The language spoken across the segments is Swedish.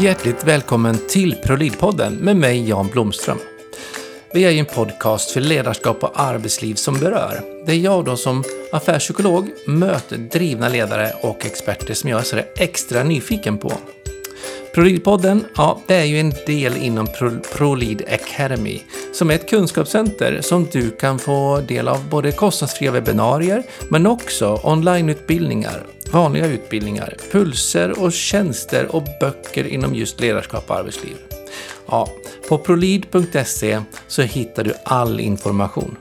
Hjärtligt välkommen till ProLid-podden med mig Jan Blomström. Vi är ju en podcast för ledarskap och arbetsliv som berör. Det är jag då som affärspsykolog möter drivna ledare och experter som jag är så extra nyfiken på. ProLead-podden, ja, det är ju en del inom Pro ProLead Academy som är ett kunskapscenter som du kan få del av både kostnadsfria webbinarier men också onlineutbildningar, vanliga utbildningar, pulser och tjänster och böcker inom just ledarskap och arbetsliv. Ja, på prolid.se så hittar du all information.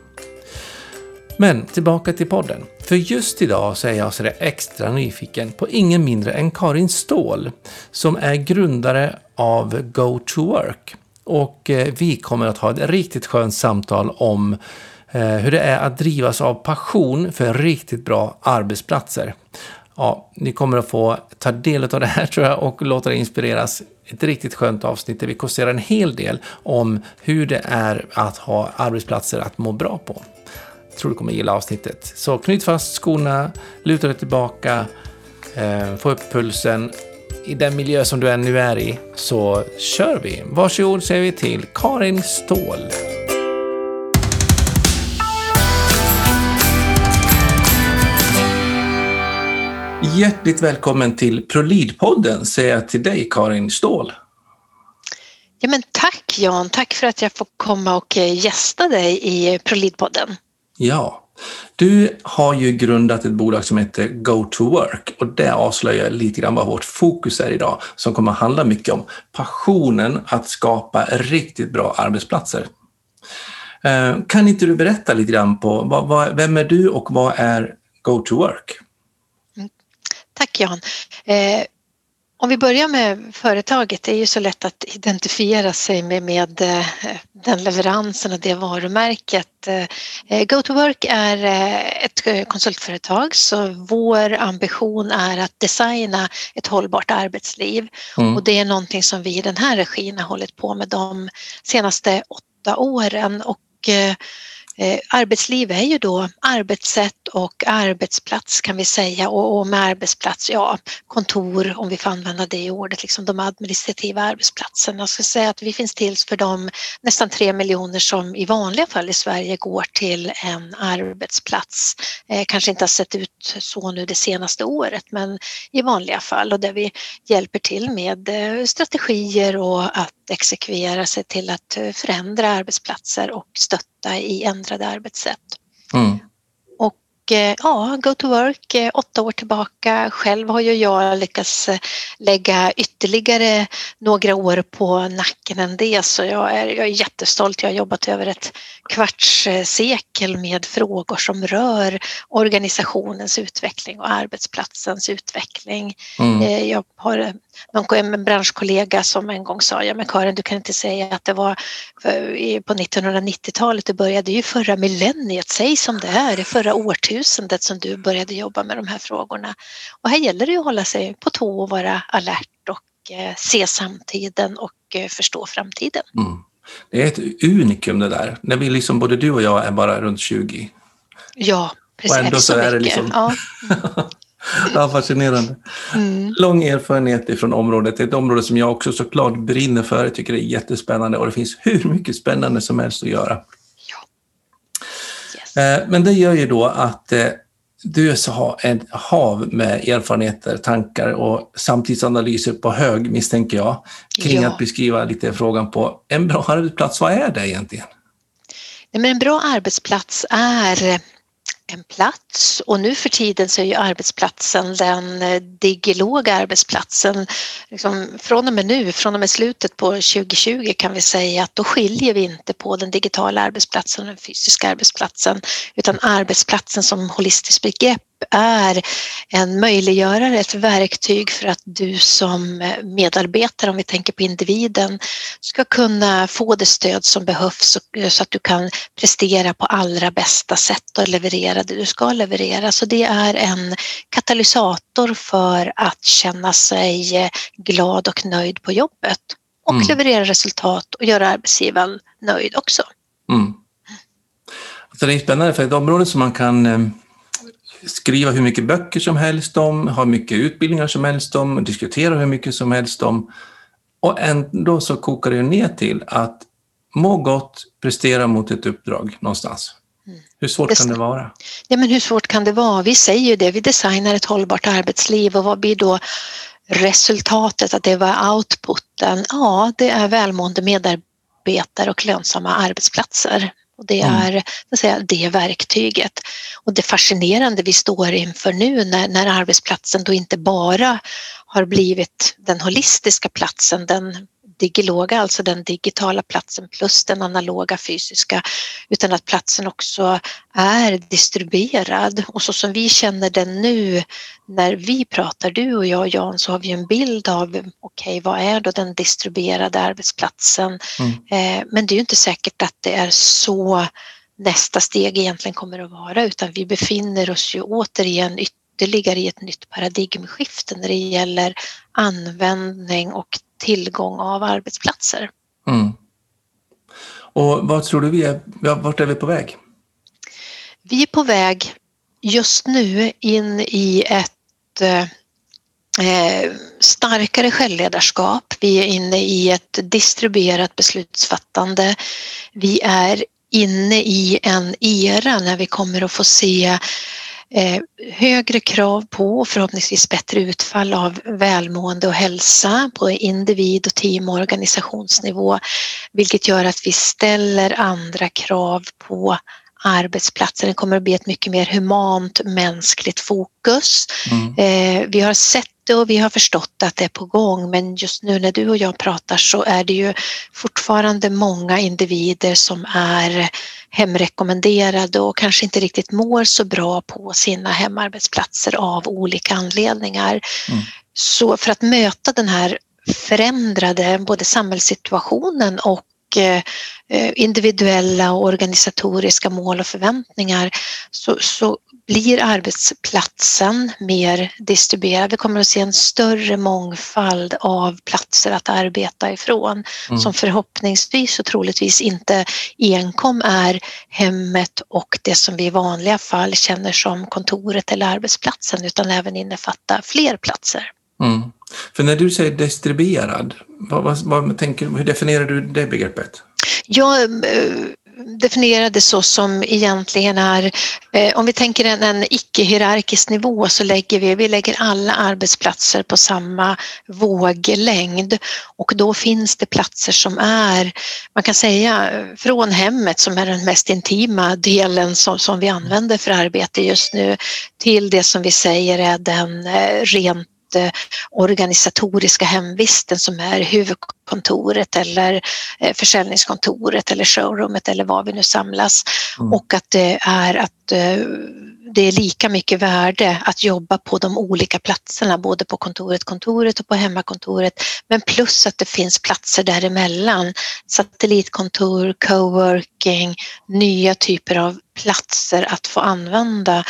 Men tillbaka till podden. För just idag så är jag så extra nyfiken på ingen mindre än Karin Ståhl som är grundare av Go to Work. Och eh, vi kommer att ha ett riktigt skönt samtal om eh, hur det är att drivas av passion för riktigt bra arbetsplatser. Ja, ni kommer att få ta del av det här tror jag och låta er inspireras. Ett riktigt skönt avsnitt där vi kurserar en hel del om hur det är att ha arbetsplatser att må bra på. Tror du kommer gilla avsnittet. Så knyt fast skorna, luta dig tillbaka, eh, få upp pulsen. I den miljö som du ännu är i så kör vi. Varsågod säger vi till Karin Ståhl. Hjärtligt välkommen till ProLead-podden säger jag till dig Karin Ståhl. Ja, men tack Jan, tack för att jag får komma och eh, gästa dig i ProLead-podden. Ja, du har ju grundat ett bolag som heter Go to Work och det avslöjar lite grann vad vårt fokus är idag som kommer att handla mycket om passionen att skapa riktigt bra arbetsplatser. Eh, kan inte du berätta lite grann på vem är du och vad är Go to Work? Mm. Tack Jan. Eh, om vi börjar med företaget, det är ju så lätt att identifiera sig med, med eh, den leveransen och det varumärket. Eh, GoToWork är eh, ett konsultföretag så vår ambition är att designa ett hållbart arbetsliv mm. och det är någonting som vi i den här regin har hållit på med de senaste åtta åren och Eh, arbetsliv är ju då arbetssätt och arbetsplats kan vi säga och, och med arbetsplats, ja kontor om vi får använda det ordet, liksom de administrativa arbetsplatserna. Jag ska säga att vi finns till för de nästan tre miljoner som i vanliga fall i Sverige går till en arbetsplats. Eh, kanske inte har sett ut så nu det senaste året men i vanliga fall och där vi hjälper till med eh, strategier och att exekvera sig till att eh, förändra arbetsplatser och stötta i ändrade arbetssätt. Mm. Och eh, ja, Go to Work eh, åtta år tillbaka. Själv har ju jag lyckats lägga ytterligare några år på nacken än det så jag är, jag är jättestolt. Jag har jobbat över ett kvarts sekel med frågor som rör organisationens utveckling och arbetsplatsens utveckling. Mm. Jag har en branschkollega som en gång sa, ja men Karin du kan inte säga att det var på 1990-talet, det började ju förra millenniet, säg som det är, det förra årtusendet som du började jobba med de här frågorna. Och här gäller det att hålla sig på tå och vara alert och eh, se samtiden och eh, förstå framtiden. Mm. Det är ett unikum det där, när vi liksom, både du och jag är bara runt 20. Ja, precis. Och ändå så, så är det liksom... Ja. Ja, fascinerande. Mm. Lång erfarenhet ifrån området. Det är ett område som jag också såklart brinner för. Jag tycker det är jättespännande och det finns hur mycket spännande som helst att göra. Ja. Yes. Eh, men det gör ju då att eh, du har ett hav med erfarenheter, tankar och samtidsanalyser på hög, misstänker jag, kring ja. att beskriva lite frågan på en bra arbetsplats. Vad är det egentligen? Nej, men en bra arbetsplats är en plats och nu för tiden så är ju arbetsplatsen den eh, digiloga arbetsplatsen. Liksom från och med nu, från och med slutet på 2020 kan vi säga att då skiljer vi inte på den digitala arbetsplatsen och den fysiska arbetsplatsen utan arbetsplatsen som holistiskt begrepp är en möjliggörare, ett verktyg för att du som medarbetare, om vi tänker på individen, ska kunna få det stöd som behövs så att du kan prestera på allra bästa sätt och leverera det du ska leverera. Så det är en katalysator för att känna sig glad och nöjd på jobbet och mm. leverera resultat och göra arbetsgivaren nöjd också. Mm. Alltså det är spännande för ett område som man kan eh, skriva hur mycket böcker som helst om, ha mycket utbildningar som helst om, diskutera hur mycket som helst om. Och ändå så kokar det ner till att må gott, prestera mot ett uppdrag någonstans. Mm. Hur svårt kan det vara? Ja, men hur svårt kan det vara? Vi säger ju det, vi designar ett hållbart arbetsliv och vad blir då resultatet, att det var outputen? Ja, det är välmående medarbetare och lönsamma arbetsplatser. Och det mm. är så säga, det verktyget. Och det fascinerande vi står inför nu när, när arbetsplatsen då inte bara har blivit den holistiska platsen, den digiloga, alltså den digitala platsen plus den analoga fysiska, utan att platsen också är distribuerad. Och så som vi känner den nu när vi pratar, du och jag Jan, så har vi en bild av okej, okay, vad är då den distribuerade arbetsplatsen? Mm. Eh, men det är ju inte säkert att det är så nästa steg egentligen kommer att vara utan vi befinner oss ju återigen ytterligare i ett nytt paradigmskifte när det gäller användning och tillgång av arbetsplatser. Mm. Och vad tror du vi är, vart är vi på väg? Vi är på väg just nu in i ett eh, starkare självledarskap. Vi är inne i ett distribuerat beslutsfattande. Vi är inne i en era när vi kommer att få se högre krav på och förhoppningsvis bättre utfall av välmående och hälsa på individ och team och organisationsnivå, vilket gör att vi ställer andra krav på arbetsplatsen. Det kommer att bli ett mycket mer humant, mänskligt fokus. Mm. Eh, vi har sett det och vi har förstått att det är på gång men just nu när du och jag pratar så är det ju fortfarande många individer som är hemrekommenderade och kanske inte riktigt mår så bra på sina hemarbetsplatser av olika anledningar. Mm. Så för att möta den här förändrade både samhällssituationen och individuella och organisatoriska mål och förväntningar så, så blir arbetsplatsen mer distribuerad. Vi kommer att se en större mångfald av platser att arbeta ifrån mm. som förhoppningsvis och troligtvis inte enkom är hemmet och det som vi i vanliga fall känner som kontoret eller arbetsplatsen utan även innefatta fler platser. Mm. För när du säger distribuerad, vad, vad, vad tänker, hur definierar du det begreppet? Jag eh, definierar det så som egentligen är, eh, om vi tänker en, en icke-hierarkisk nivå så lägger vi, vi lägger alla arbetsplatser på samma våglängd och då finns det platser som är, man kan säga från hemmet som är den mest intima delen som, som vi använder för arbete just nu till det som vi säger är den eh, rent organisatoriska hemvisten som är huvudkontoret eller eh, försäljningskontoret eller showroomet eller var vi nu samlas mm. och att det är att eh, det är lika mycket värde att jobba på de olika platserna, både på kontoret, kontoret och på hemmakontoret, men plus att det finns platser däremellan. Satellitkontor, coworking, nya typer av platser att få använda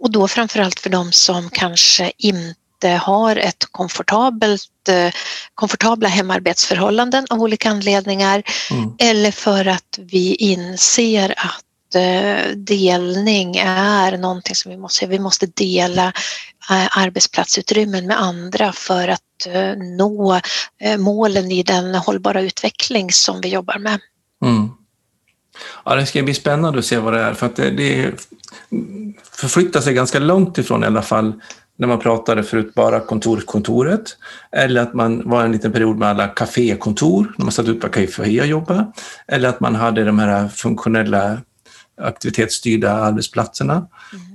och då framförallt för de som kanske inte har ett komfortabelt, eh, komfortabla hemarbetsförhållanden av olika anledningar mm. eller för att vi inser att eh, delning är någonting som vi måste, vi måste dela eh, arbetsplatsutrymmen med andra för att nå målen i den hållbara utveckling som vi jobbar med. Mm. Ja, det ska bli spännande att se vad det är, för att det, det förflyttar sig ganska långt ifrån i alla fall när man pratade förut bara kontoret, kontoret. Eller att man var en liten period med alla kafékontor, när man satt ut på café och jobbade. Eller att man hade de här funktionella aktivitetsstyrda arbetsplatserna.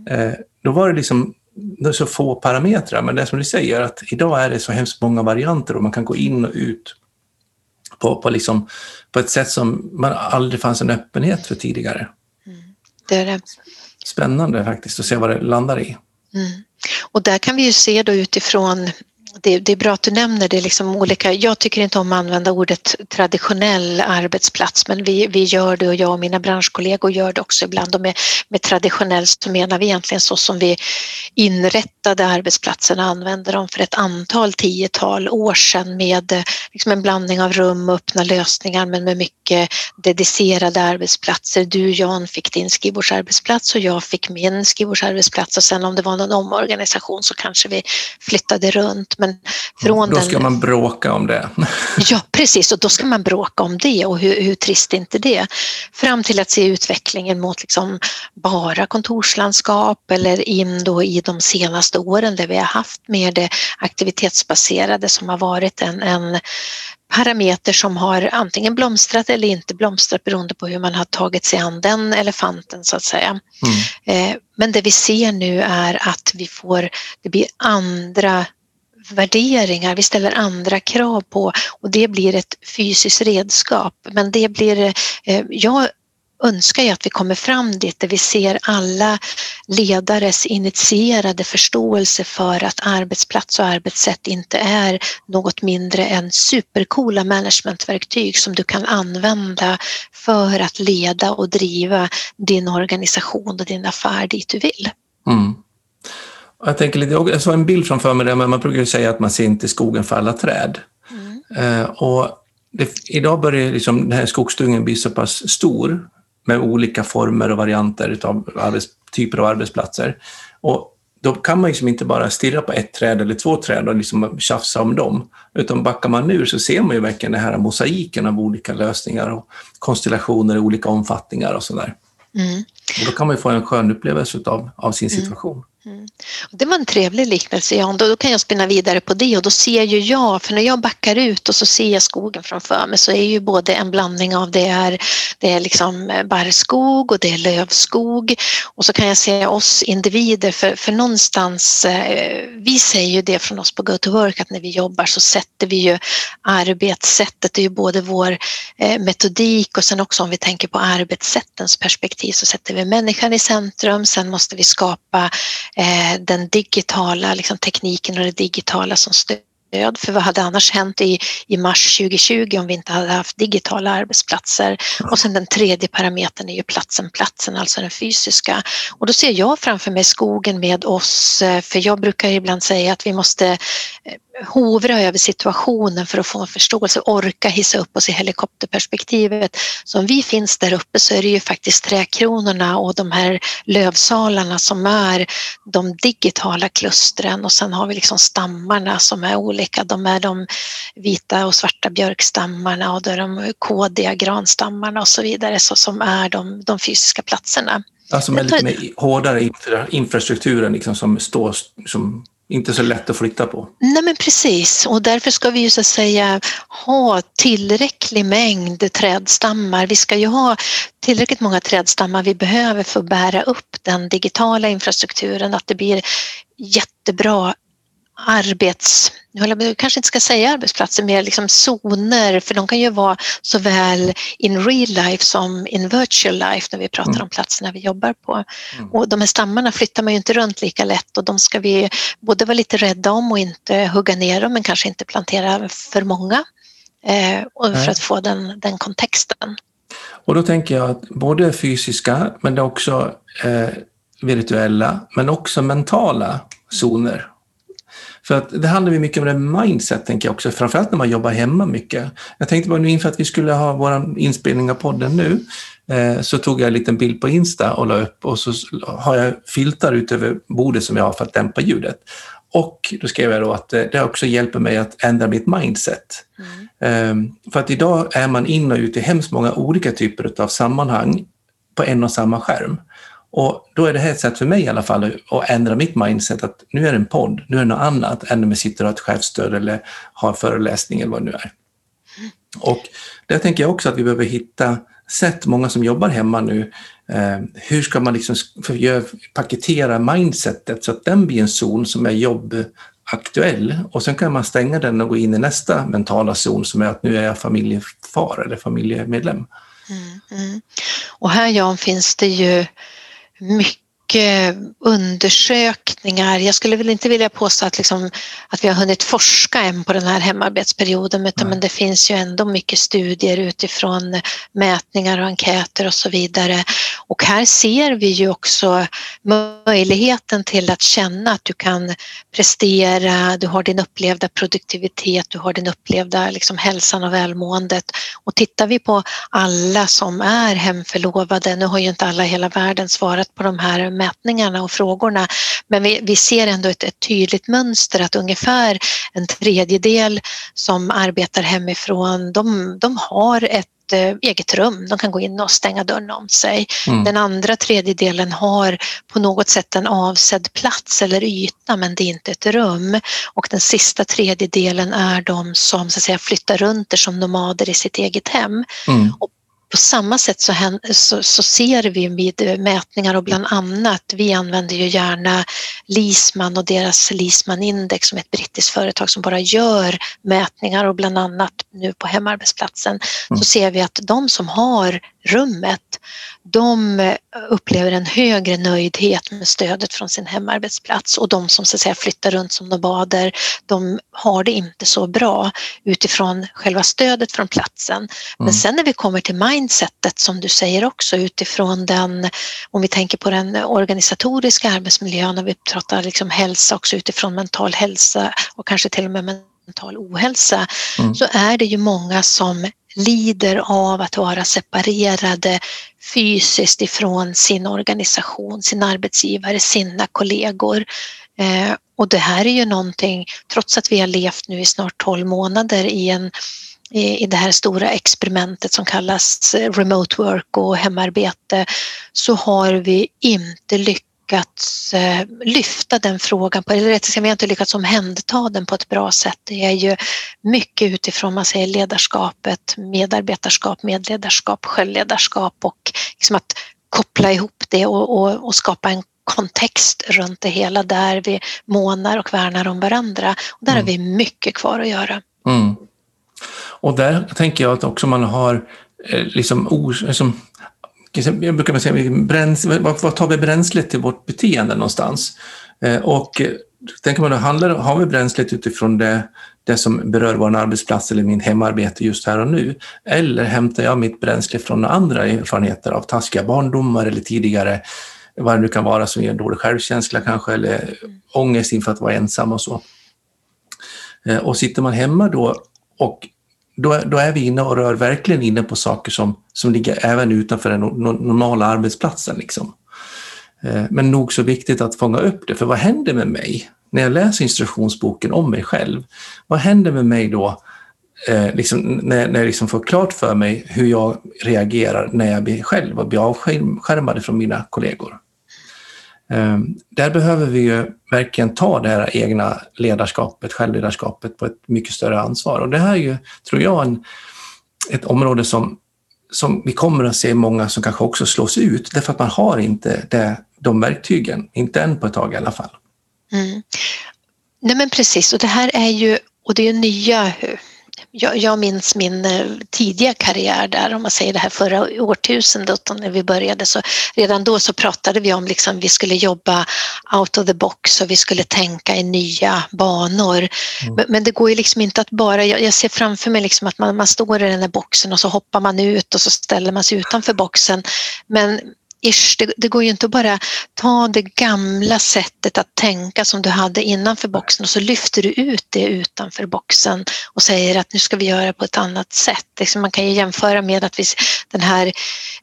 Mm. Eh, då var det liksom det så få parametrar, men det som du säger, att idag är det så hemskt många varianter och man kan gå in och ut på, på, liksom, på ett sätt som man aldrig fanns en öppenhet för tidigare. Mm. Det är det. Spännande faktiskt att se vad det landar i. Mm. Och där kan vi ju se då utifrån det, det, är bra att du nämner det, liksom olika, jag tycker inte om att använda ordet traditionell arbetsplats men vi, vi gör det och jag och mina branschkollegor gör det också ibland och med, med traditionell så menar vi egentligen så som vi inrättade arbetsplatserna använde dem för ett antal tiotal år sedan med liksom en blandning av rum och öppna lösningar men med mycket dedicerade arbetsplatser. Du Jan fick din skrivbordsarbetsplats och jag fick min skrivbordsarbetsplats och sen om det var någon omorganisation så kanske vi flyttade runt. Men från då ska den... man bråka om det. ja precis och då ska man bråka om det och hur, hur trist är inte det? Fram till att se utvecklingen mot liksom bara kontorslandskap eller in då i de senaste åren där vi har haft mer det aktivitetsbaserade som har varit en, en parameter som har antingen blomstrat eller inte blomstrat beroende på hur man har tagit sig an den elefanten så att säga. Mm. Eh, men det vi ser nu är att vi får, det blir andra värderingar, vi ställer andra krav på och det blir ett fysiskt redskap. Men det blir, eh, jag önskar ju att vi kommer fram dit där vi ser alla ledares initierade förståelse för att arbetsplats och arbetssätt inte är något mindre än supercoola managementverktyg som du kan använda för att leda och driva din organisation och din affär dit du vill. Mm. Jag, tänker lite, jag såg en bild framför mig där man brukar säga att man ser inte skogen för alla träd. Mm. Eh, och det, idag börjar liksom den här skogsdungen bli så pass stor med olika former och varianter av arbets, typer av arbetsplatser. Och då kan man liksom inte bara stirra på ett träd eller två träd och liksom tjafsa om dem. Utan backar man ur så ser man ju verkligen den här mosaiken av olika lösningar och konstellationer i olika omfattningar och sådär. Mm. Och då kan man ju få en skön upplevelse av, av sin mm. situation. Mm. Mm. Det var en trevlig liknelse. Jan. Då, då kan jag spinna vidare på det och då ser ju jag, för när jag backar ut och så ser jag skogen framför mig så är ju både en blandning av det är, det är liksom eh, barrskog och det är lövskog. Och så kan jag se oss individer för, för någonstans, eh, vi säger ju det från oss på Go to Work att när vi jobbar så sätter vi ju arbetssättet, det är ju både vår eh, metodik och sen också om vi tänker på arbetssättens perspektiv så sätter vi människan i centrum, sen måste vi skapa Eh, den digitala liksom, tekniken och det digitala som stöd. För vad hade annars hänt i, i mars 2020 om vi inte hade haft digitala arbetsplatser? Och sen den tredje parametern är ju platsen, platsen, alltså den fysiska. Och då ser jag framför mig skogen med oss, eh, för jag brukar ibland säga att vi måste eh, hovra över situationen för att få en förståelse, orka hissa upp oss i helikopterperspektivet. Så om vi finns där uppe så är det ju faktiskt träkronorna och de här lövsalarna som är de digitala klustren och sen har vi liksom stammarna som är olika. De är de vita och svarta björkstammarna och de kodiga granstammarna och så vidare så som är de, de fysiska platserna. Alltså med lite mer hårdare infrastrukturen liksom som står som inte så lätt att flytta på. Nej men precis och därför ska vi ju så att säga ha tillräcklig mängd trädstammar. Vi ska ju ha tillräckligt många trädstammar vi behöver för att bära upp den digitala infrastrukturen, att det blir jättebra arbets, jag kanske inte ska säga arbetsplatser, mer liksom zoner, för de kan ju vara såväl in real life som in virtual life när vi pratar mm. om platserna vi jobbar på. Mm. Och de här stammarna flyttar man ju inte runt lika lätt och de ska vi både vara lite rädda om och inte hugga ner dem men kanske inte plantera för många eh, och för att få den, den kontexten. Och då tänker jag att både fysiska men det också eh, virtuella men också mentala zoner för att det handlar mycket om det mindset, tänker jag också, framförallt när man jobbar hemma mycket. Jag tänkte bara nu inför att vi skulle ha vår inspelning av podden nu, eh, så tog jag en liten bild på Insta och la upp och så har jag filtar ut över bordet som jag har för att dämpa ljudet. Och då skrev jag då att eh, det också hjälper mig att ändra mitt mindset. Mm. Ehm, för att idag är man in och ut i hemskt många olika typer av sammanhang på en och samma skärm. Och då är det här ett sätt för mig i alla fall att ändra mitt mindset att nu är det en podd, nu är det något annat än när man sitter och har ett chefsstöd eller har en föreläsning eller vad det nu är. Och där tänker jag också att vi behöver hitta sätt, många som jobbar hemma nu, eh, hur ska man liksom paketera mindsetet så att den blir en zon som är jobbaktuell och sen kan man stänga den och gå in i nästa mentala zon som är att nu är jag familjefar eller familjemedlem. Mm, mm. Och här Jan finns det ju mycket och eh, undersökningar. Jag skulle väl inte vilja påstå att, liksom, att vi har hunnit forska än på den här hemarbetsperioden utan men det finns ju ändå mycket studier utifrån mätningar och enkäter och så vidare. Och här ser vi ju också möjligheten till att känna att du kan prestera, du har din upplevda produktivitet, du har din upplevda liksom, hälsan och välmåendet. Och tittar vi på alla som är hemförlovade, nu har ju inte alla i hela världen svarat på de här mätningarna och frågorna, men vi, vi ser ändå ett, ett, tydligt mönster att ungefär en tredjedel som arbetar hemifrån, de, de har ett eh, eget rum. De kan gå in och stänga dörren om sig. Mm. Den andra tredjedelen har på något sätt en avsedd plats eller yta men det är inte ett rum. Och den sista tredjedelen är de som så att säga, flyttar runt som nomader i sitt eget hem. Mm. Och på samma sätt så, så, så, ser vi vid mätningar och bland annat, vi använder ju gärna Lisman och deras Lisman-index som är ett brittiskt företag som bara gör mätningar och bland annat nu på hemarbetsplatsen mm. så ser vi att de som har rummet, de upplever en högre nöjdhet med stödet från sin hemarbetsplats och de som så att säga flyttar runt som nomader, de har det inte så bra utifrån själva stödet från platsen. Men mm. sen när vi kommer till mindsetet som du säger också utifrån den, om vi tänker på den organisatoriska arbetsmiljön och vi pratar liksom hälsa också utifrån mental hälsa och kanske till och med mental ohälsa mm. så är det ju många som lider av att vara separerade fysiskt ifrån sin organisation, sin arbetsgivare, sina kollegor. Eh, och det här är ju någonting, trots att vi har levt nu i snart 12 månader i en i det här stora experimentet som kallas remote work och hemarbete så har vi inte lyckats lyckats eh, lyfta den frågan, på, eller rätt sagt, vi har inte lyckats omhänderta den på ett bra sätt. Det är ju mycket utifrån man säger, ledarskapet, medarbetarskap, medledarskap, självledarskap och liksom att koppla ihop det och, och, och skapa en kontext runt det hela där vi månar och värnar om varandra. Och där mm. har vi mycket kvar att göra. Mm. Och där tänker jag att också man har eh, liksom, liksom jag brukar säga, bränsle, var tar vi bränslet till vårt beteende någonstans? Eh, och eh, tänker man då, handlar, har vi bränslet utifrån det, det som berör vår arbetsplats eller min hemarbete just här och nu? Eller hämtar jag mitt bränsle från andra erfarenheter av taskiga barndomar eller tidigare, vad det nu kan vara som ger dålig självkänsla kanske, eller ångest inför att vara ensam och så. Eh, och sitter man hemma då och då, då är vi inne och rör verkligen inne på saker som, som ligger även utanför den normala arbetsplatsen. Liksom. Eh, men nog så viktigt att fånga upp det, för vad händer med mig när jag läser instruktionsboken om mig själv? Vad händer med mig då eh, liksom, när, när jag liksom får klart för mig hur jag reagerar när jag blir själv och blir avskärmad från mina kollegor? Ehm, där behöver vi ju verkligen ta det här egna ledarskapet, självledarskapet på ett mycket större ansvar. Och det här är ju, tror jag, en, ett område som, som vi kommer att se många som kanske också slås ut därför att man har inte det, de verktygen, inte än på ett tag i alla fall. Mm. Nej men precis, och det här är ju, och det är nya jag, jag minns min eh, tidiga karriär där, om man säger det här förra årtusendet när vi började, så redan då så pratade vi om liksom vi skulle jobba out of the box och vi skulle tänka i nya banor. Mm. Men, men, det går ju liksom inte att bara, jag, jag ser framför mig liksom att man, man står i den här boxen och så hoppar man ut och så ställer man sig utanför boxen. Men ish, det, det, går ju inte att bara ta det gamla sättet att tänka som du hade innanför boxen och så lyfter du ut det utanför boxen och säger att nu ska vi göra på ett annat sätt. Liksom man kan ju jämföra med att vi, den här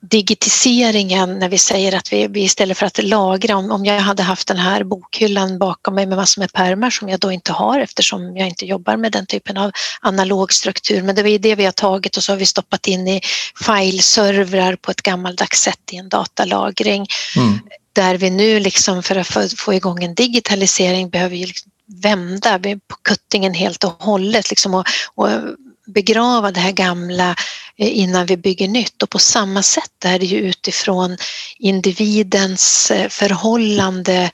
digitiseringen när vi säger att vi, vi istället för att lagra, om, om jag hade haft den här bokhyllan bakom mig med massor med pärmar som jag då inte har eftersom jag inte jobbar med den typen av analog struktur, men det är det vi har tagit och så har vi stoppat in i fileservrar på ett gammaldags sätt i en datalag lagring. Mm. Där vi nu liksom för att få igång en digitalisering behöver vi liksom vända på kuttingen helt och hållet liksom och, och begrava det här gamla eh, innan vi bygger nytt och på samma sätt är det ju utifrån individens eh, förhållande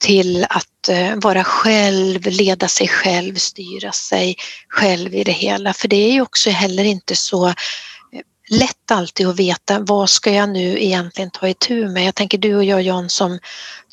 till att eh, vara själv, leda sig själv, styra sig själv i det hela. För det är ju också heller inte så lätt alltid att veta vad ska jag nu egentligen ta itu med. Jag tänker du och jag John som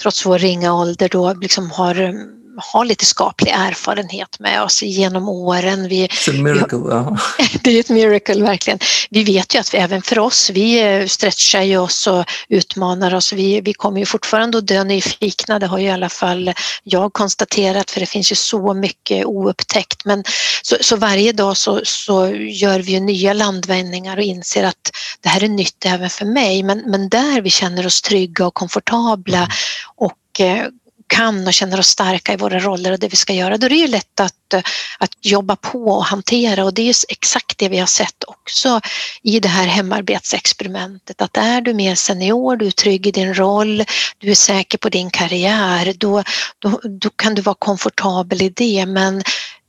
trots vår ringa ålder då liksom har mm, har lite skaplig erfarenhet med oss genom åren. Vi, miracle. Vi har, det är ett miracle verkligen. Vi vet ju att vi, även för oss, vi eh, stretchar ju oss och utmanar oss. Vi, vi kommer ju fortfarande att dö nyfikna, det har ju i alla fall jag konstaterat för det finns ju så mycket oupptäckt. Men så, så varje dag så, så gör vi ju nya landvändningar och inser att det här är nytt även för mig. Men, men där vi känner oss trygga och komfortabla mm. och eh, kan och känner oss starka i våra roller och det vi ska göra, då är det ju lätt att, eh, att jobba på och hantera. Och det är exakt det vi har sett också i det här hemarbetsexperimentet att är du mer senior, du är trygg i din roll, du är säker på din karriär, då, då, då kan du vara komfortabel i det. Men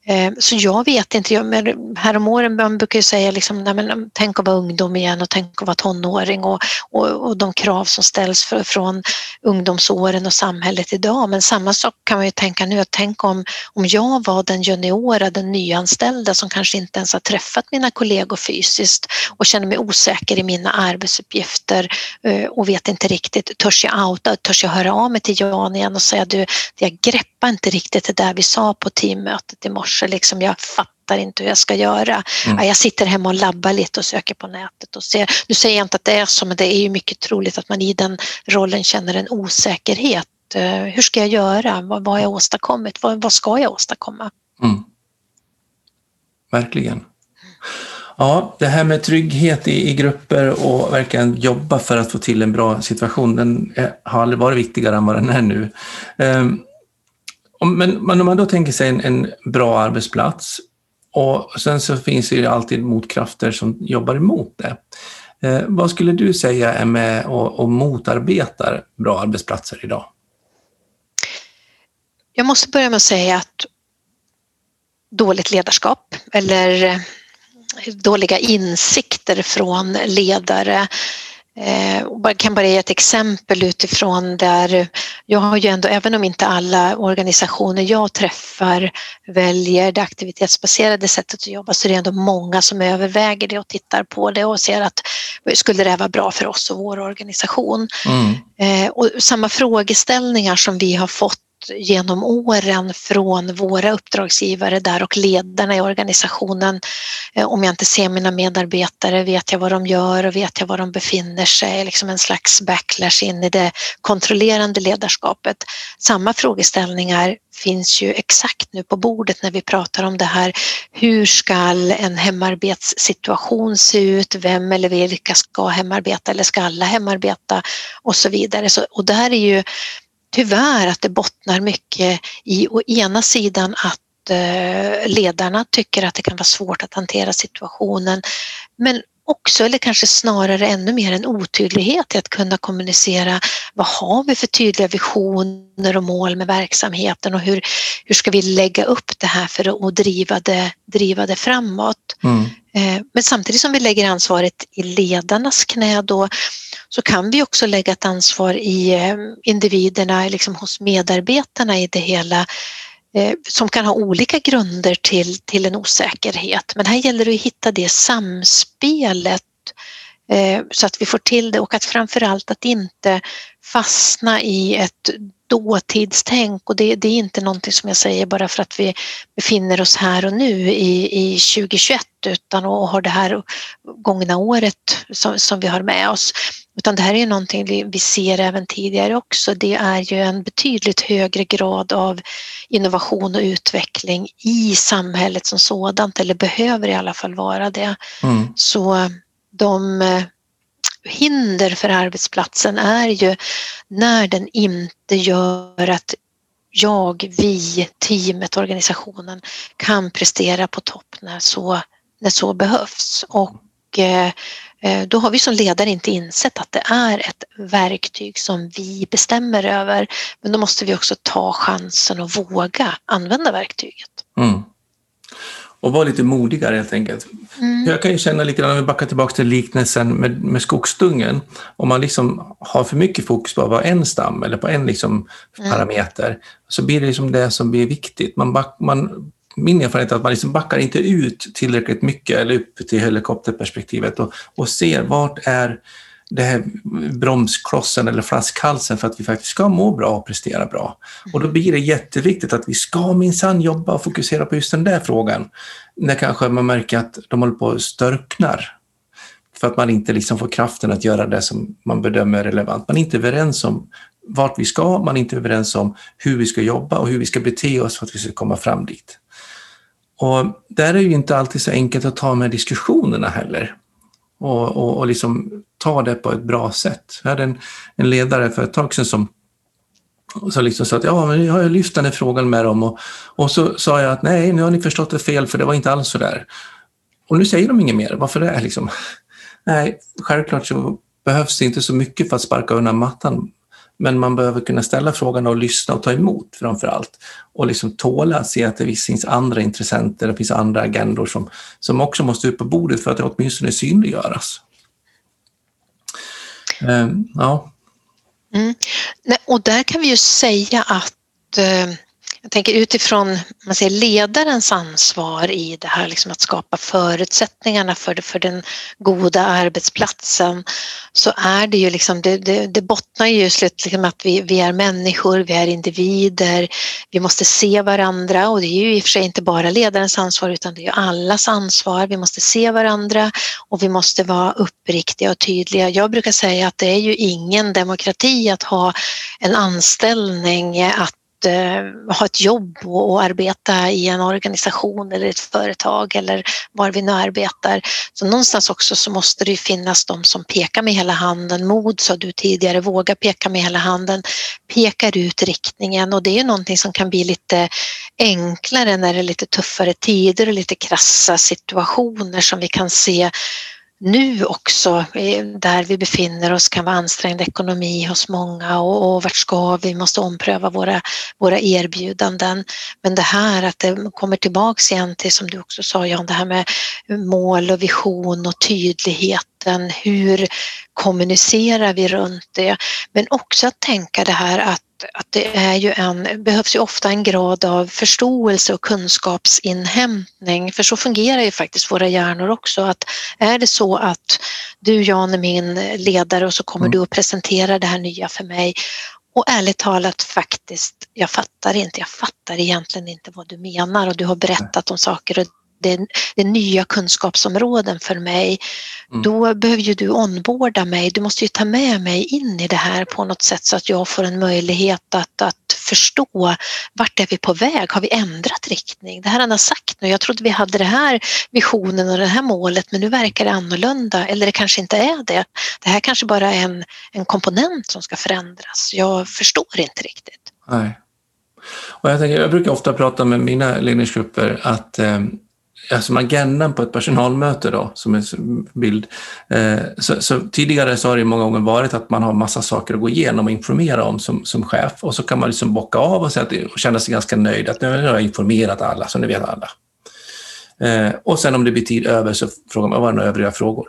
Eh, så jag vet inte, jag, häromåren man brukar ju säga liksom, nej, men, um, tänk att vara ungdom igen och tänk att vara tonåring och, och, och de krav som ställs för, från ungdomsåren och samhället idag. Men samma sak kan man ju tänka nu, att tänk om, om jag var den juniora, den nyanställda som kanske inte ens har träffat mina kollegor fysiskt och känner mig osäker i mina arbetsuppgifter eh, och vet inte riktigt, törs jag outa, törs jag höra av mig till Jan igen och säga du, jag greppar inte riktigt det där vi sa på teammötet i morse liksom, jag fattar inte hur jag ska göra. Mm. Jag sitter hemma och labbar lite och söker på nätet och ser. Nu säger jag inte att det är så, men det är ju mycket troligt att man i den rollen känner en osäkerhet. Eh, hur ska jag göra? Vad, vad har jag åstadkommit? Vad, vad ska jag åstadkomma? Mm. Verkligen. Ja, det här med trygghet i, i, grupper och verkligen jobba för att få till en bra situation, den är, har aldrig varit viktigare än vad den är nu. Um, men, om man då tänker sig en, en, bra arbetsplats och sen så finns det ju alltid motkrafter som jobbar emot det. Eh, vad skulle du säga är med och, och motarbetar bra arbetsplatser idag? Jag måste börja med att säga att dåligt ledarskap eller dåliga insikter från ledare jag eh, kan bara ge ett exempel utifrån där jag har ju ändå, även om inte alla organisationer jag träffar väljer det aktivitetsbaserade sättet att jobba så är det ändå många som överväger det och tittar på det och ser att skulle det vara bra för oss och vår organisation? Mm. Eh, och samma frågeställningar som vi har fått genom åren från våra uppdragsgivare där och ledarna i organisationen. Eh, om jag inte ser mina medarbetare, vet jag vad de gör och vet jag var de befinner sig? Liksom en slags backlash in i det kontrollerande ledarskapet. Samma frågeställningar finns ju exakt nu på bordet när vi pratar om det här. Hur ska en hemarbetssituation se ut? Vem eller vilka ska hemarbeta eller ska alla hemarbeta? Och så vidare. Så, och där är ju tyvärr att det bottnar mycket i å ena sidan att eh, ledarna tycker att det kan vara svårt att hantera situationen men också, eller kanske snarare ännu mer en otydlighet i att kunna kommunicera vad har vi för tydliga visioner och mål med verksamheten och hur, hur ska vi lägga upp det här för att driva det, driva det framåt. Mm. Eh, men samtidigt som vi lägger ansvaret i ledarnas knä då så kan vi också lägga ett ansvar i eh, individerna, liksom hos medarbetarna i det hela eh, som kan ha olika grunder till, till en osäkerhet. Men här gäller det att hitta det samspelet eh, så att vi får till det och att framförallt att inte fastna i ett dåtidstänk och det, det, är inte någonting som jag säger bara för att vi befinner oss här och nu i, i 2021 utan och har det här gångna året som, som vi har med oss. Utan det här är någonting vi ser även tidigare också. Det är ju en betydligt högre grad av innovation och utveckling i samhället som sådant eller behöver i alla fall vara det. Mm. Så de hinder för arbetsplatsen är ju när den inte gör att jag, vi, teamet, organisationen kan prestera på topp när så, när så behövs. Och eh, eh, då har vi som ledare inte insett att det är ett verktyg som vi bestämmer över. Men då måste vi också ta chansen och våga använda verktyget. Mm och vara lite modigare helt enkelt. Mm. Jag kan ju känna lite grann, om vi backar tillbaka till liknelsen med, med skogsdungen, om man liksom har för mycket fokus på vad en stam eller på en liksom mm. parameter, så blir det liksom det som blir viktigt. Man, back, man min erfarenhet är att man liksom backar inte ut tillräckligt mycket eller upp till helikopterperspektivet och, och ser vart är det här bromsklossen eller flaskhalsen för att vi faktiskt ska må bra och prestera bra. Och då blir det jätteviktigt att vi ska minsann jobba och fokusera på just den där frågan. När kanske man märker att de håller på att störknar. För att man inte liksom får kraften att göra det som man bedömer relevant. Man är inte överens om vart vi ska, man är inte överens om hur vi ska jobba och hur vi ska bete oss för att vi ska komma fram dit. Och där är ju inte alltid så enkelt att ta med diskussionerna heller och, och, och liksom ta det på ett bra sätt. Jag hade en, en ledare för ett tag sedan som så liksom sa att ja, men jag har lyft den här frågan med dem och, och så sa jag att nej, nu har ni förstått det fel för det var inte alls så där. Och nu säger de inget mer. Varför det? Liksom? Nej, självklart så behövs det inte så mycket för att sparka undan mattan men man behöver kunna ställa frågan och lyssna och ta emot framför allt. Och liksom tåla att se att det finns andra intressenter, det finns andra agendor som, som också måste upp på bordet för att det åtminstone synliggöras. Um, ja. Mm. Och där kan vi ju säga att eh, jag tänker utifrån man säger, ledarens ansvar i det här liksom att skapa förutsättningarna för, det, för den goda arbetsplatsen så är det ju liksom, det, det, det bottnar ju i liksom att vi, vi är människor, vi är individer, vi måste se varandra och det är ju i och för sig inte bara ledarens ansvar utan det är ju allas ansvar. Vi måste se varandra och vi måste vara uppriktiga och tydliga. Jag brukar säga att det är ju ingen demokrati att ha en anställning, att eh, ha ett jobb och, och, arbeta i en organisation eller ett företag eller var vi nu arbetar. Så någonstans också så måste det finnas de som pekar med hela handen. Mod sa du tidigare, våga peka med hela handen, pekar ut riktningen och det är ju någonting som kan bli lite enklare när det är lite tuffare tider och lite krassa situationer som vi kan se nu också, där vi befinner oss, kan vara ansträngd ekonomi hos många och, och vart ska vi? måste ompröva våra, våra erbjudanden. Men det här att det kommer tillbaks igen till, som du också sa Jan, det här med mål och vision och tydligheten. Hur kommunicerar vi runt det? Men också att tänka det här att att det är ju en, behövs ju ofta en grad av förståelse och kunskapsinhämtning för så fungerar ju faktiskt våra hjärnor också. Att är det så att du Jan är min ledare och så kommer mm. du att presentera det här nya för mig och ärligt talat faktiskt, jag fattar inte, jag fattar egentligen inte vad du menar och du har berättat om saker och det det är nya kunskapsområden för mig. Mm. Då behöver ju du onboarda mig. Du måste ju ta med mig in i det här på något sätt så att jag får en möjlighet att, att förstå vart är vi på väg? Har vi ändrat riktning? Det här han har sagt nu. Jag trodde vi hade det här visionen och det här målet men nu verkar det annorlunda eller det kanske inte är det. Det här kanske bara är en, en komponent som ska förändras. Jag förstår inte riktigt. Nej. Och jag, tänker, jag brukar ofta prata med mina ledningsgrupper att eh, Eh, som agendan på ett personalmöte då, som en bild. Eh, så, så, tidigare så har det många gånger varit att man har massa saker att gå igenom och informera om som, som chef och så kan man liksom bocka av och, säga att, och känna sig ganska nöjd att nu har jag informerat alla, så nu vet alla. Eh, och sen om det blir tid över så frågar man vad är några övriga frågor.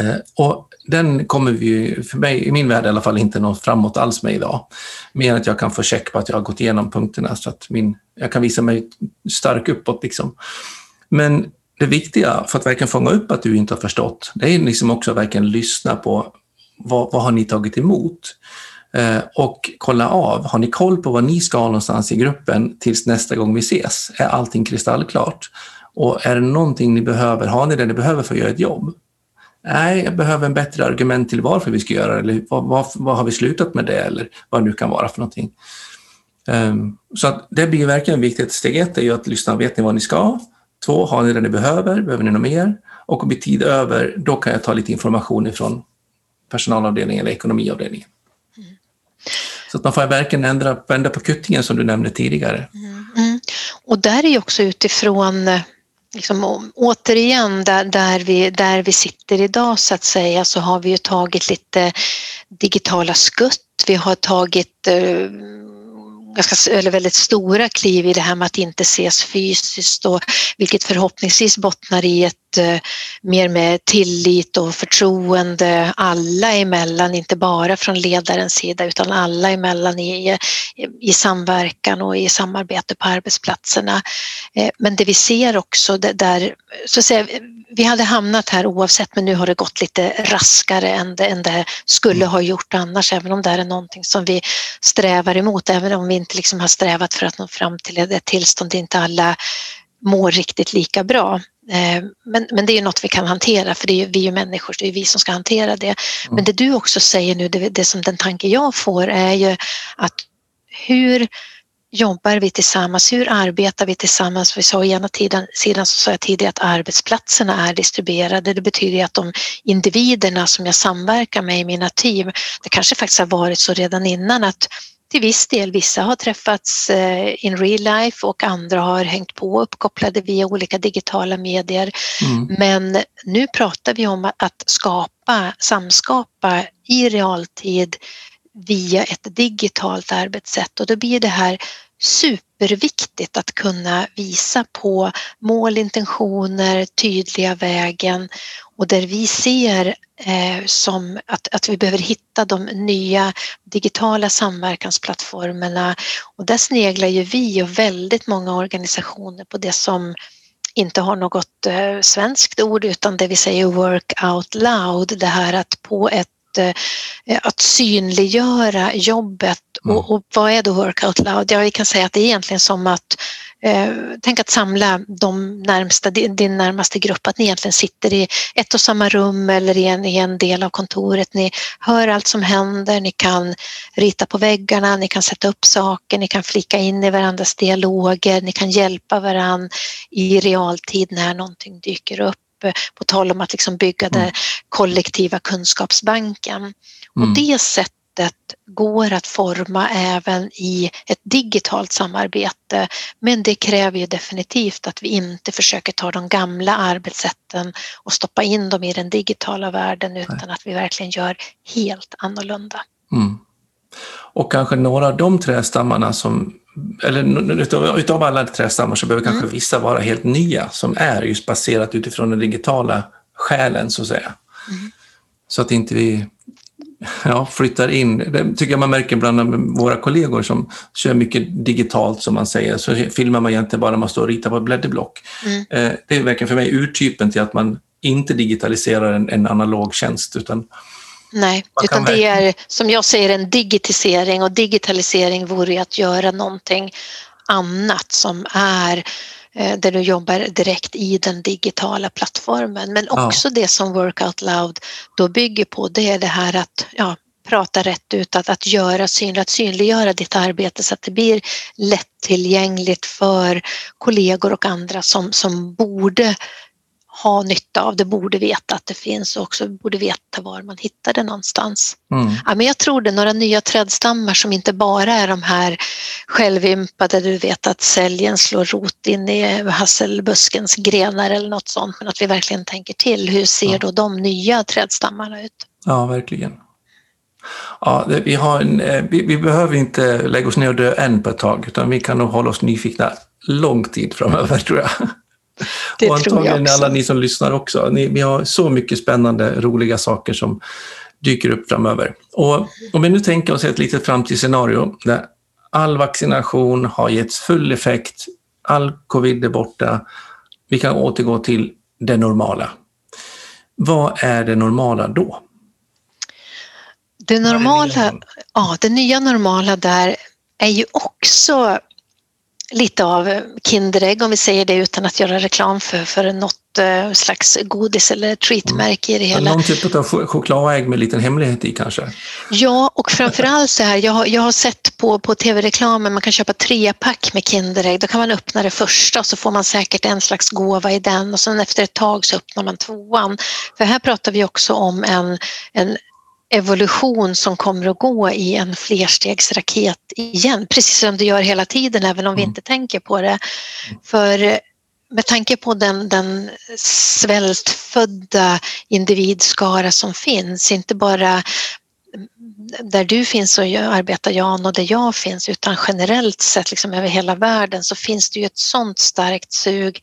Eh, och den kommer vi, för mig, i min värld i alla fall, inte nå framåt alls med idag. Mer att jag kan få check på att jag har gått igenom punkterna så att min, jag kan visa mig stark uppåt. Liksom. Men det viktiga för att verkligen fånga upp att du inte har förstått, det är liksom också att verkligen lyssna på vad, vad har ni tagit emot? Eh, och kolla av, har ni koll på vad ni ska någonstans i gruppen tills nästa gång vi ses? Är allting kristallklart? Och är det någonting ni behöver, har ni det ni behöver för att göra ett jobb? Nej, jag behöver en bättre argument till varför vi ska göra det, eller vad, vad, vad har vi slutat med det, eller vad det nu kan vara för någonting. Um, så att det blir verkligen viktigt. Steg ett är ju att lyssna, vet ni vad ni ska? Två, har ni det ni behöver? Behöver ni något mer? Och om det blir tid över, då kan jag ta lite information ifrån personalavdelningen eller ekonomiavdelningen. Mm. Så att man får verkligen ändra, vända på kuttingen som du nämnde tidigare. Mm. Mm. Och där är också utifrån liksom, återigen där, där, vi, där vi sitter idag så att säga så har vi ju tagit lite digitala skutt. Vi har tagit eh, ganska, eller väldigt stora kliv i det här med att inte ses fysiskt och vilket förhoppningsvis bottnar i ett mer med tillit och förtroende alla emellan, inte bara från ledarens sida utan alla emellan i, i samverkan och i samarbete på arbetsplatserna. Eh, men det vi ser också där, så att säga, vi hade hamnat här oavsett men nu har det gått lite raskare än det, än det skulle ha gjort annars även om det är någonting som vi strävar emot även om vi inte liksom har strävat för att nå fram till ett tillstånd inte alla mår riktigt lika bra. Eh, men, men det är ju något vi kan hantera för det är ju, vi är ju människor, det är vi som ska hantera det. Men mm. det du också säger nu, det, det som den tanke jag får är ju att hur jobbar vi tillsammans? Hur arbetar vi tillsammans? Vi sa å ena sidan, sidan så sa jag tidigare att arbetsplatserna är distribuerade. Det betyder att de individerna som jag samverkar med i mina team, det kanske faktiskt har varit så redan innan att till viss del, vissa har träffats eh, in real life och andra har hängt på uppkopplade via olika digitala medier. Mm. Men nu pratar vi om att skapa, samskapa i realtid via ett digitalt arbetssätt och då blir det här superviktigt att kunna visa på mål, intentioner, tydliga vägen och där vi ser eh, som att, att vi behöver hitta de nya digitala samverkansplattformarna. Och där sneglar ju vi och väldigt många organisationer på det som inte har något eh, svenskt ord utan det vi säger work out loud, det här att på ett eh, att synliggöra jobbet mm. och, och, vad är då work out loud? Ja, vi kan säga att det är egentligen som att eh, tänk att samla de närmsta, din närmaste grupp, att ni egentligen sitter i ett och samma rum eller i en, i en del av kontoret. Ni hör allt som händer, ni kan rita på väggarna, ni kan sätta upp saker, ni kan flika in i varandras dialoger, ni kan hjälpa varandra i realtid när någonting dyker upp på tal om att liksom bygga den mm. kollektiva kunskapsbanken. Mm. Och det sättet går att forma även i ett digitalt samarbete men det kräver ju definitivt att vi inte försöker ta de gamla arbetssätten och stoppa in dem i den digitala världen utan att vi verkligen gör helt annorlunda. Mm. Och kanske några av de trästammarna som eller utav, utav alla trästammar så behöver mm. kanske vissa vara helt nya som är just baserat utifrån den digitala själen så att säga. Mm. Så att inte vi ja, flyttar in, det tycker jag man märker bland våra kollegor som kör mycket digitalt som man säger, så filmar man egentligen bara när man står och ritar på ett blädderblock. Mm. Eh, det är verkligen för mig urtypen till att man inte digitaliserar en, en analog tjänst utan Nej, utan det är som jag säger en digitisering och digitalisering vore att göra någonting annat som är där du jobbar direkt i den digitala plattformen. Men också ja. det som Work Out Loud då bygger på det är det här att ja, prata rätt ut, att, att göra synligt, att synliggöra ditt arbete så att det blir lättillgängligt för kollegor och andra som, som borde ha nytta av det, borde veta att det finns och också borde veta var man hittar det någonstans. Mm. Ja, men jag tror det några nya trädstammar som inte bara är de här självympade, du vet att säljen slår rot in i hasselbuskens grenar eller något sånt, men att vi verkligen tänker till. Hur ser ja. då de nya trädstammarna ut? Ja, verkligen. Ja, vi, en, eh, vi, vi, behöver inte lägga oss ner och dö än på ett tag, utan vi kan nog hålla oss nyfikna lång tid framöver tror jag. Det och antagligen alla ni som lyssnar också. Ni, vi har så mycket spännande, roliga saker som dyker upp framöver. Och om vi nu tänker oss ett litet framtidsscenario där all vaccination har getts full effekt, all covid är borta, vi kan återgå till det normala. Vad är det normala då? Det normala, ja, det nya normala där är ju också lite av Kinderägg om vi säger det utan att göra reklam för, för något eh, slags godis eller treatmärke i det hela. Någon typ av chokladägg med en liten hemlighet i kanske? Ja, och framförallt så här, jag har, jag har sett på, på tv-reklamen, man kan köpa trepack med Kinderägg, då kan man öppna det första och så får man säkert en slags gåva i den och sen efter ett tag så öppnar man tvåan. För här pratar vi också om en, en evolution som kommer att gå i en flerstegsraket igen, precis som det gör hela tiden även om vi mm. inte tänker på det. För med tanke på den, den svältfödda individskara som finns, inte bara där du finns så arbetar Jan och där jag finns utan generellt sett liksom över hela världen så finns det ju ett sånt starkt sug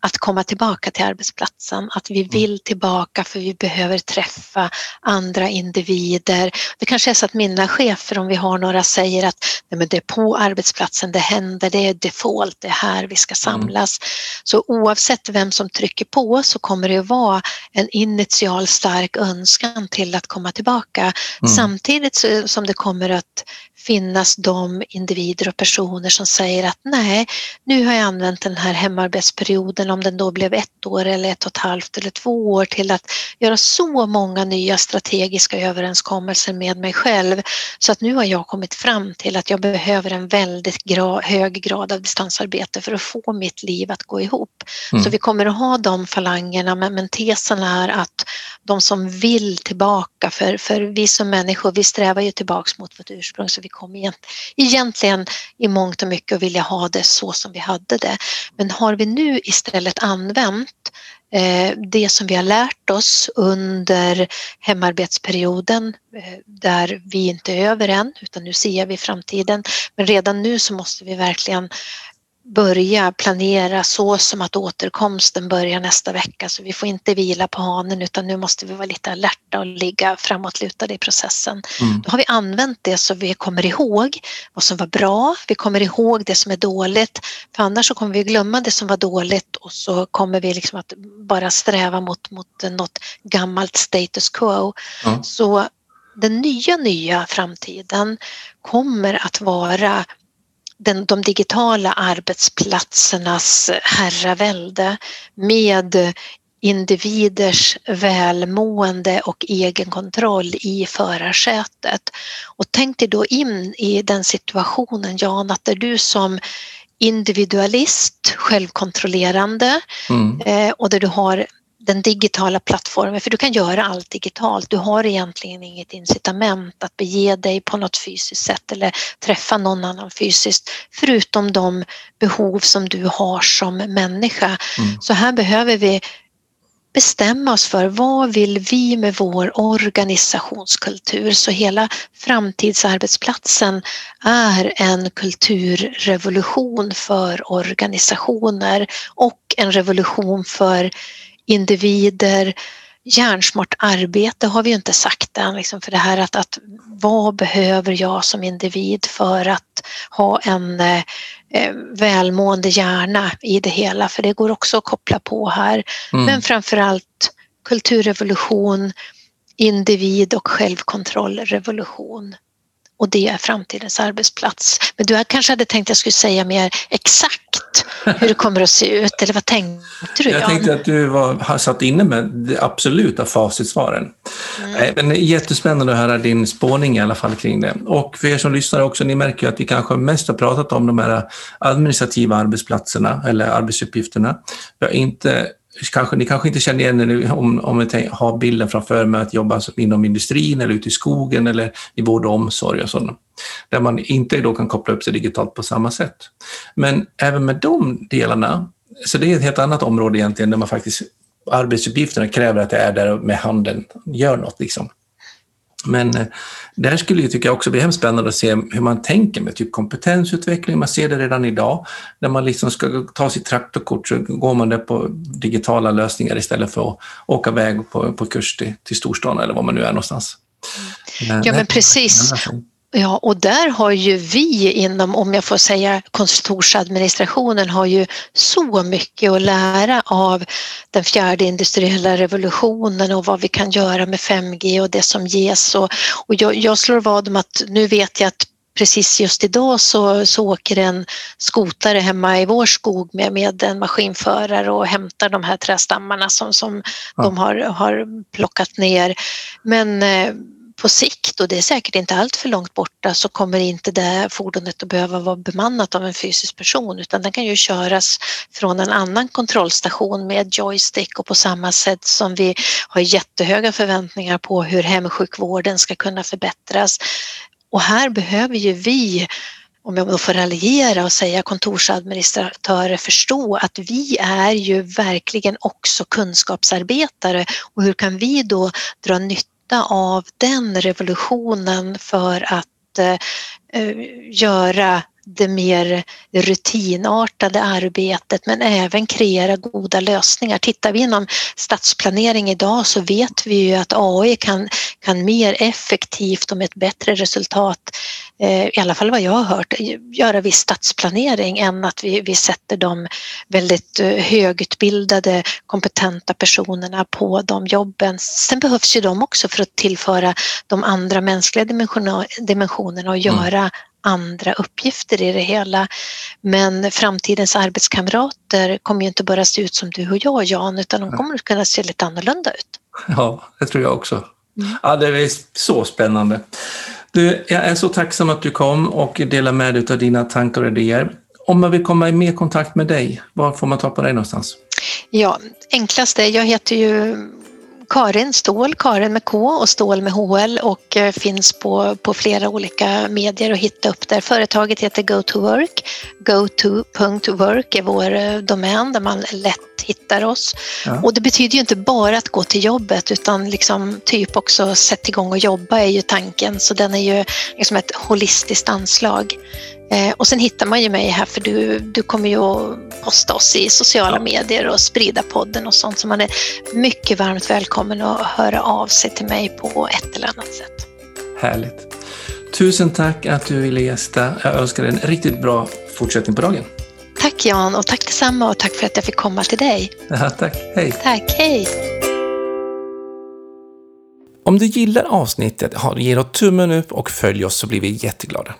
att komma tillbaka till arbetsplatsen. Att vi mm. vill tillbaka för vi behöver träffa andra individer. Det kanske är så att mina chefer, om vi har några, säger att Nej, men det är på arbetsplatsen det händer, det är default, det är här vi ska mm. samlas. Mm. Så oavsett vem som trycker på så kommer det att vara en initial stark önskan till att komma tillbaka. Mm. Samtidigt som det kommer att finnas de individer och personer som säger att nej, nu har jag använt den här hemarbetsperioden, om den då blev ett år eller ett och ett halvt eller två år till att göra så många nya strategiska överenskommelser med mig själv så att nu har jag kommit fram till att jag behöver en väldigt gra hög grad av distansarbete för att få mitt liv att gå ihop. Mm. Så vi kommer att ha de falangerna men, men tesen är att de som vill tillbaka, för, för vi som människor vi strävar ju tillbaks mot vårt ursprung så vi kommer egentligen i mångt och mycket att vilja ha det så som vi hade det. Men har vi nu istället använt eh, det som vi har lärt oss under hemarbetsperioden eh, där vi inte är över än utan nu ser vi framtiden. Men redan nu så måste vi verkligen börja planera så som att återkomsten börjar nästa vecka så vi får inte vila på hanen utan nu måste vi vara lite alerta och ligga framåtlutade i processen. Mm. Då har vi använt det så vi kommer ihåg vad som var bra, vi kommer ihåg det som är dåligt för annars så kommer vi glömma det som var dåligt och så kommer vi liksom att bara sträva mot, mot något gammalt status quo. Mm. Så den nya, nya framtiden kommer att vara den, de digitala arbetsplatsernas herravälde med individers välmående och egenkontroll i förarsätet. Och tänk dig då in i den situationen Jan, att det är du som individualist, självkontrollerande mm. eh, och där du har den digitala plattformen, för du kan göra allt digitalt. Du har egentligen inget incitament att bege dig på något fysiskt sätt eller träffa någon annan fysiskt, förutom de behov som du har som människa. Mm. Så här behöver vi bestämma oss för vad vill vi med vår organisationskultur? Så hela framtidsarbetsplatsen är en kulturrevolution för organisationer och en revolution för individer, hjärnsmart arbete har vi inte sagt än, liksom för det här att, att vad behöver jag som individ för att ha en eh, eh välmående hjärna i det hela, för det går också att koppla på här. Mm. Men framförallt kulturrevolution, individ och självkontrollrevolution och det är framtidens arbetsplats. Men du kanske hade tänkt att jag skulle säga mer exakt hur det kommer att se ut, eller vad tänkte du? Jag Jan? tänkte att du var, har satt inne med de absoluta facitsvaren. Mm. Men jättespännande att höra din spåning i alla fall kring det. Och för er som lyssnar också, ni märker ju att vi kanske mest har pratat om de här administrativa arbetsplatserna eller arbetsuppgifterna. Vi har inte kanske, ni kanske inte känner igen er om, om ni har bilden framför mig att jobba inom industrin eller ute i skogen eller i vård och omsorg och sådana. Där man inte då kan koppla upp sig digitalt på samma sätt. Men även med de delarna, så det är ett helt annat område egentligen där man faktiskt arbetsuppgifterna kräver att det är där med handen, gör något liksom. Men eh, där skulle jag tycka också bli hemskt spännande att se hur man tänker med typ kompetensutveckling. Man ser det redan idag. När man liksom ska ta sitt traktorkort så går man där på digitala lösningar istället för att åka iväg på, på kurs till, till storstan eller var man nu är någonstans. Ja men precis. Ja, och där har ju vi inom, om jag får säga kontorsadministrationen, har ju så mycket att lära av den fjärde industriella revolutionen och vad vi kan göra med 5G och det som ges. Och, och jag, jag slår vad om att nu vet jag att precis just idag så, så åker en skotare hemma i vår skog med, med en maskinförare och hämtar de här trästammarna som, som ja. de har, har plockat ner. Men eh, på sikt, och det är säkert inte allt för långt borta, så kommer inte det fordonet att behöva vara bemannat av en fysisk person utan den kan ju köras från en annan kontrollstation med joystick och på samma sätt som vi har jättehöga förväntningar på hur hemsjukvården ska kunna förbättras. Och här behöver ju vi om jag då får raljera och säga kontorsadministratörer förstå att vi är ju verkligen också kunskapsarbetare och hur kan vi då dra nytta nytta av den revolutionen för att eh, eh göra det mer rutinartade arbetet men även kreera goda lösningar. Tittar vi inom stadsplanering idag så vet vi ju att AI kan, kan mer effektivt och med ett bättre resultat, eh, i alla fall vad jag har hört, göra viss stadsplanering än att vi, vi sätter de väldigt eh, högutbildade, kompetenta personerna på de jobben. Sen behövs ju de också för att tillföra de andra mänskliga dimensionerna och mm. göra mm andra uppgifter i det hela. Men framtidens arbetskamrater kommer ju inte bara se ut som du och jag Jan, utan de kommer att kunna se lite annorlunda ut. Ja, det tror jag också. Mm. Ja, det är så spännande. Du, jag är så tacksam att du kom och delade med dig av dina tankar och idéer. Om man vill komma i mer kontakt med dig, var får man ta på dig någonstans? Ja, enklast är, jag heter ju Karin Ståhl, Karin med K och Ståhl med HL och eh, finns på, på flera olika medier att hitta upp där. Företaget heter GoToWork. GoTo.work är vår eh, domän där man lätt hittar oss. Ja. Och det betyder ju inte bara att gå till jobbet utan liksom typ också sätta igång och jobba är ju tanken så den är ju liksom ett holistiskt anslag. Eh, och sen hittar man ju mig här för du, du kommer ju att posta oss i sociala ja. medier och sprida podden och sånt så man är mycket varmt välkommen att höra av sig till mig på ett eller annat sätt. Härligt. Tusen tack att du ville gästa. Jag önskar dig en riktigt bra fortsättning på dagen. Tack Jan och tack detsamma och tack för att jag fick komma till dig. Ja, tack, hej. Tack, hej. Om du gillar avsnittet, ge då tummen upp och följ oss så blir vi jätteglada.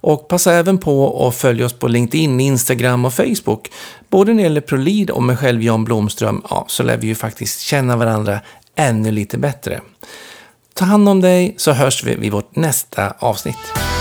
Och passa även på att följa oss på LinkedIn, Instagram och Facebook. Både när det gäller ProLead och mig själv Jan Blomström, ja, så lär vi ju faktiskt känna varandra ännu lite bättre. Ta hand om dig så hörs vi vid vårt nästa avsnitt.